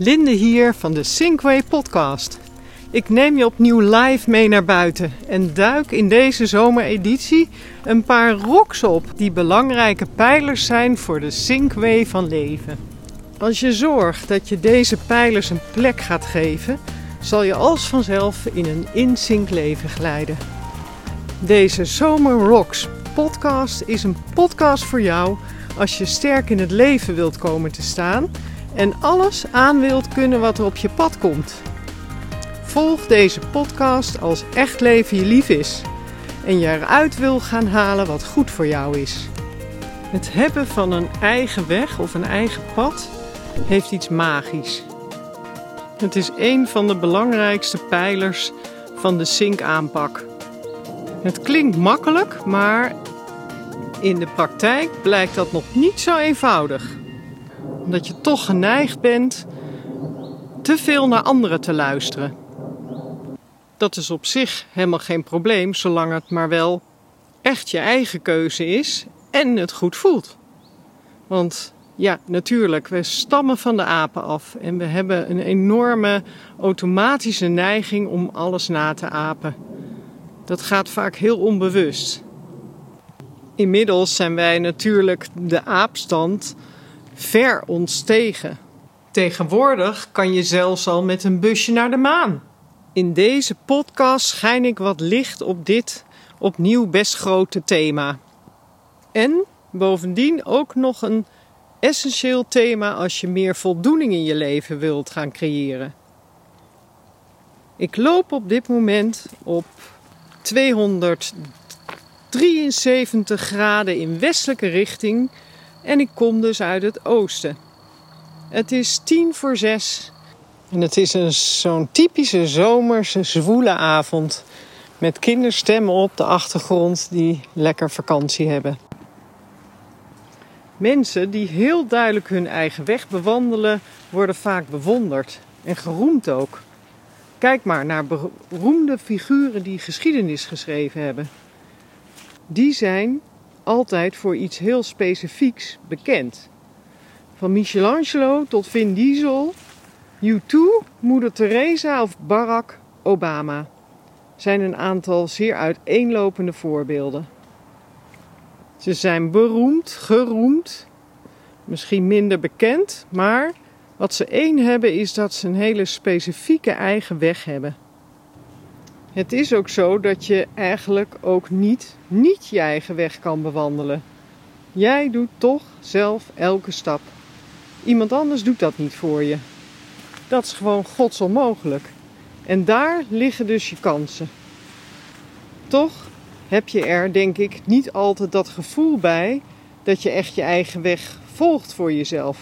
Linde hier van de Sinkway podcast. Ik neem je opnieuw live mee naar buiten en duik in deze zomereditie een paar rocks op die belangrijke pijlers zijn voor de Sinkway van leven. Als je zorgt dat je deze pijlers een plek gaat geven, zal je als vanzelf in een in-sync leven glijden. Deze Zomer Rocks podcast is een podcast voor jou als je sterk in het leven wilt komen te staan en alles aan wilt kunnen wat er op je pad komt. Volg deze podcast als echt leven je lief is en je eruit wil gaan halen wat goed voor jou is. Het hebben van een eigen weg of een eigen pad heeft iets magisch. Het is een van de belangrijkste pijlers van de Sync-aanpak. Het klinkt makkelijk, maar in de praktijk blijkt dat nog niet zo eenvoudig. Omdat je toch geneigd bent te veel naar anderen te luisteren. Dat is op zich helemaal geen probleem, zolang het maar wel echt je eigen keuze is en het goed voelt. Want ja, natuurlijk, we stammen van de apen af en we hebben een enorme automatische neiging om alles na te apen. Dat gaat vaak heel onbewust. Inmiddels zijn wij natuurlijk de aapstand ver ontstegen. Tegenwoordig kan je zelfs al met een busje naar de maan. In deze podcast schijn ik wat licht op dit opnieuw best grote thema. En bovendien ook nog een essentieel thema als je meer voldoening in je leven wilt gaan creëren. Ik loop op dit moment op 273 graden in westelijke richting en ik kom dus uit het oosten. Het is tien voor zes en het is een, zo'n typische zomerse zwoele avond met kinderstemmen op de achtergrond die lekker vakantie hebben. Mensen die heel duidelijk hun eigen weg bewandelen, worden vaak bewonderd en geroemd ook. Kijk maar naar beroemde figuren die geschiedenis geschreven hebben. Die zijn altijd voor iets heel specifieks bekend. Van Michelangelo tot Vin Diesel, U2, Moeder Teresa of Barack Obama zijn een aantal zeer uiteenlopende voorbeelden. Ze zijn beroemd, geroemd, misschien minder bekend, maar wat ze één hebben is dat ze een hele specifieke eigen weg hebben. Het is ook zo dat je eigenlijk ook niet, niet je eigen weg kan bewandelen. Jij doet toch zelf elke stap. Iemand anders doet dat niet voor je. Dat is gewoon godsonmogelijk. En daar liggen dus je kansen. Toch heb je er, denk ik, niet altijd dat gevoel bij dat je echt je eigen weg volgt voor jezelf.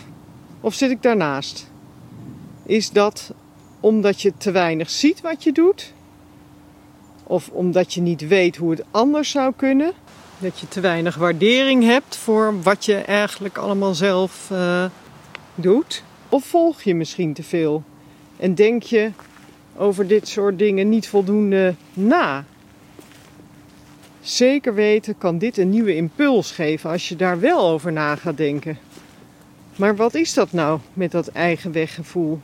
Of zit ik daarnaast? Is dat omdat je te weinig ziet wat je doet? Of omdat je niet weet hoe het anders zou kunnen? Dat je te weinig waardering hebt voor wat je eigenlijk allemaal zelf uh, doet? Of volg je misschien te veel? En denk je over dit soort dingen niet voldoende na? Zeker weten kan dit een nieuwe impuls geven als je daar wel over na gaat denken. Maar wat is dat nou met dat eigen weggevoel?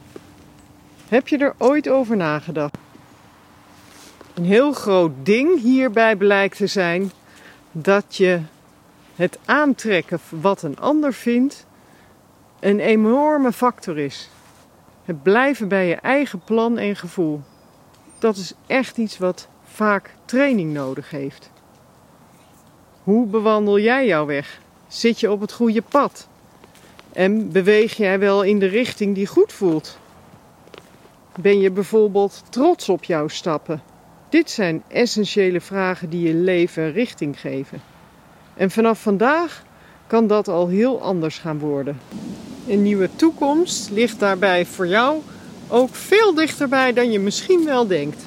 Heb je er ooit over nagedacht? Een heel groot ding hierbij blijkt te zijn dat je het aantrekken wat een ander vindt een enorme factor is. Het blijven bij je eigen plan en gevoel. Dat is echt iets wat vaak training nodig heeft. Hoe bewandel jij jouw weg? Zit je op het goede pad? En beweeg jij wel in de richting die goed voelt? Ben je bijvoorbeeld trots op jouw stappen? Dit zijn essentiële vragen die je leven richting geven. En vanaf vandaag kan dat al heel anders gaan worden. Een nieuwe toekomst ligt daarbij voor jou ook veel dichterbij dan je misschien wel denkt.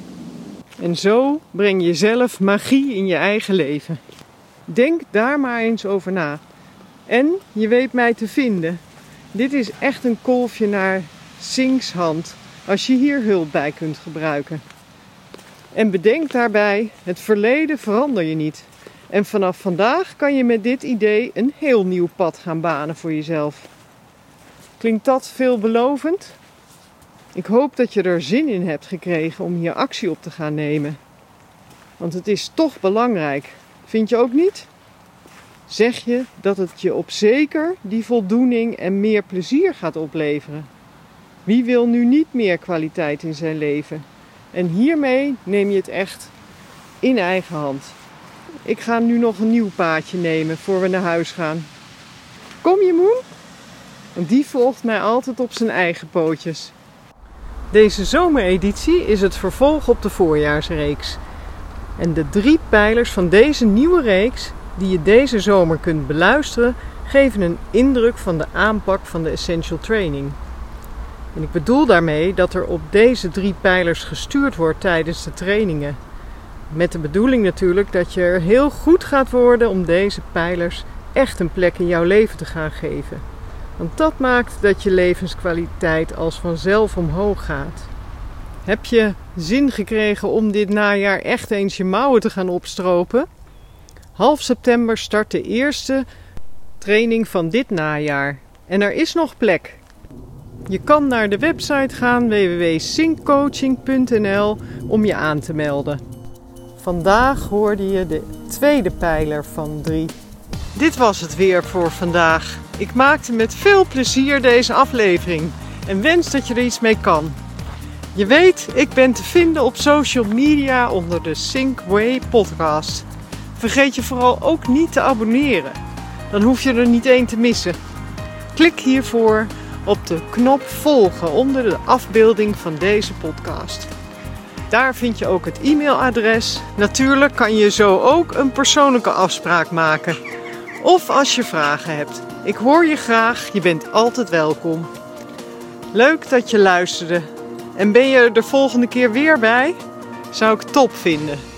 En zo breng je zelf magie in je eigen leven. Denk daar maar eens over na. En je weet mij te vinden. Dit is echt een kolfje naar Sinks hand als je hier hulp bij kunt gebruiken. En bedenk daarbij, het verleden verander je niet. En vanaf vandaag kan je met dit idee een heel nieuw pad gaan banen voor jezelf. Klinkt dat veelbelovend? Ik hoop dat je er zin in hebt gekregen om hier actie op te gaan nemen. Want het is toch belangrijk. Vind je ook niet? Zeg je dat het je op zeker die voldoening en meer plezier gaat opleveren? Wie wil nu niet meer kwaliteit in zijn leven? En hiermee neem je het echt in eigen hand. Ik ga nu nog een nieuw paadje nemen voor we naar huis gaan. Kom je moe? Want die volgt mij altijd op zijn eigen pootjes. Deze zomereditie is het vervolg op de voorjaarsreeks. En de drie pijlers van deze nieuwe reeks, die je deze zomer kunt beluisteren, geven een indruk van de aanpak van de Essential Training. En ik bedoel daarmee dat er op deze drie pijlers gestuurd wordt tijdens de trainingen. Met de bedoeling natuurlijk dat je er heel goed gaat worden om deze pijlers echt een plek in jouw leven te gaan geven. Want dat maakt dat je levenskwaliteit als vanzelf omhoog gaat. Heb je zin gekregen om dit najaar echt eens je mouwen te gaan opstropen? Half september start de eerste training van dit najaar. En er is nog plek. Je kan naar de website gaan www.synccoaching.nl om je aan te melden. Vandaag hoorde je de tweede pijler van drie. Dit was het weer voor vandaag. Ik maakte met veel plezier deze aflevering en wens dat je er iets mee kan. Je weet, ik ben te vinden op social media onder de Synkway podcast. Vergeet je vooral ook niet te abonneren. Dan hoef je er niet één te missen. Klik hiervoor op de knop volgen onder de afbeelding van deze podcast. Daar vind je ook het e-mailadres. Natuurlijk kan je zo ook een persoonlijke afspraak maken. Of als je vragen hebt. Ik hoor je graag, je bent altijd welkom. Leuk dat je luisterde. En ben je er de volgende keer weer bij? Zou ik top vinden.